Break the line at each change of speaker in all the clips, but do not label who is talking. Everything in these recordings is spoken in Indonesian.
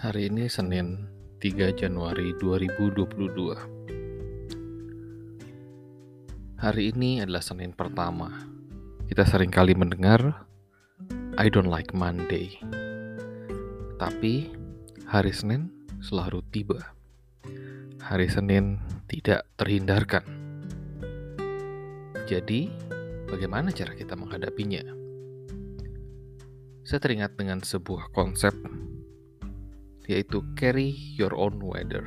Hari ini Senin 3 Januari 2022 Hari ini adalah Senin pertama. Kita sering kali mendengar I don't like Monday. Tapi hari Senin selalu tiba. Hari Senin tidak terhindarkan. Jadi bagaimana cara kita menghadapinya? Saya teringat dengan sebuah konsep yaitu carry your own weather.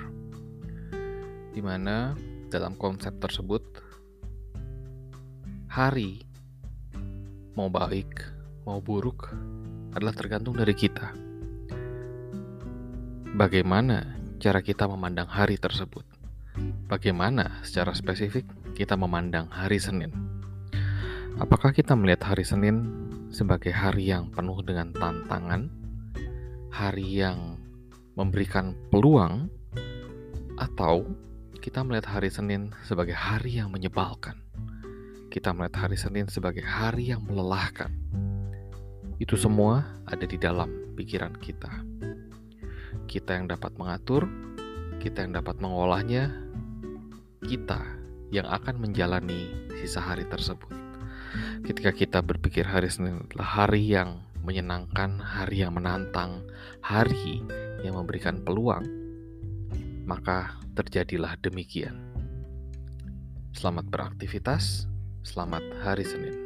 Di mana dalam konsep tersebut hari mau baik mau buruk adalah tergantung dari kita. Bagaimana cara kita memandang hari tersebut? Bagaimana secara spesifik kita memandang hari Senin? Apakah kita melihat hari Senin sebagai hari yang penuh dengan tantangan, hari yang memberikan peluang atau kita melihat hari Senin sebagai hari yang menyebalkan. Kita melihat hari Senin sebagai hari yang melelahkan. Itu semua ada di dalam pikiran kita. Kita yang dapat mengatur, kita yang dapat mengolahnya, kita yang akan menjalani sisa hari tersebut. Ketika kita berpikir hari Senin adalah hari yang menyenangkan, hari yang menantang, hari yang memberikan peluang, maka terjadilah demikian. Selamat beraktivitas, selamat hari Senin.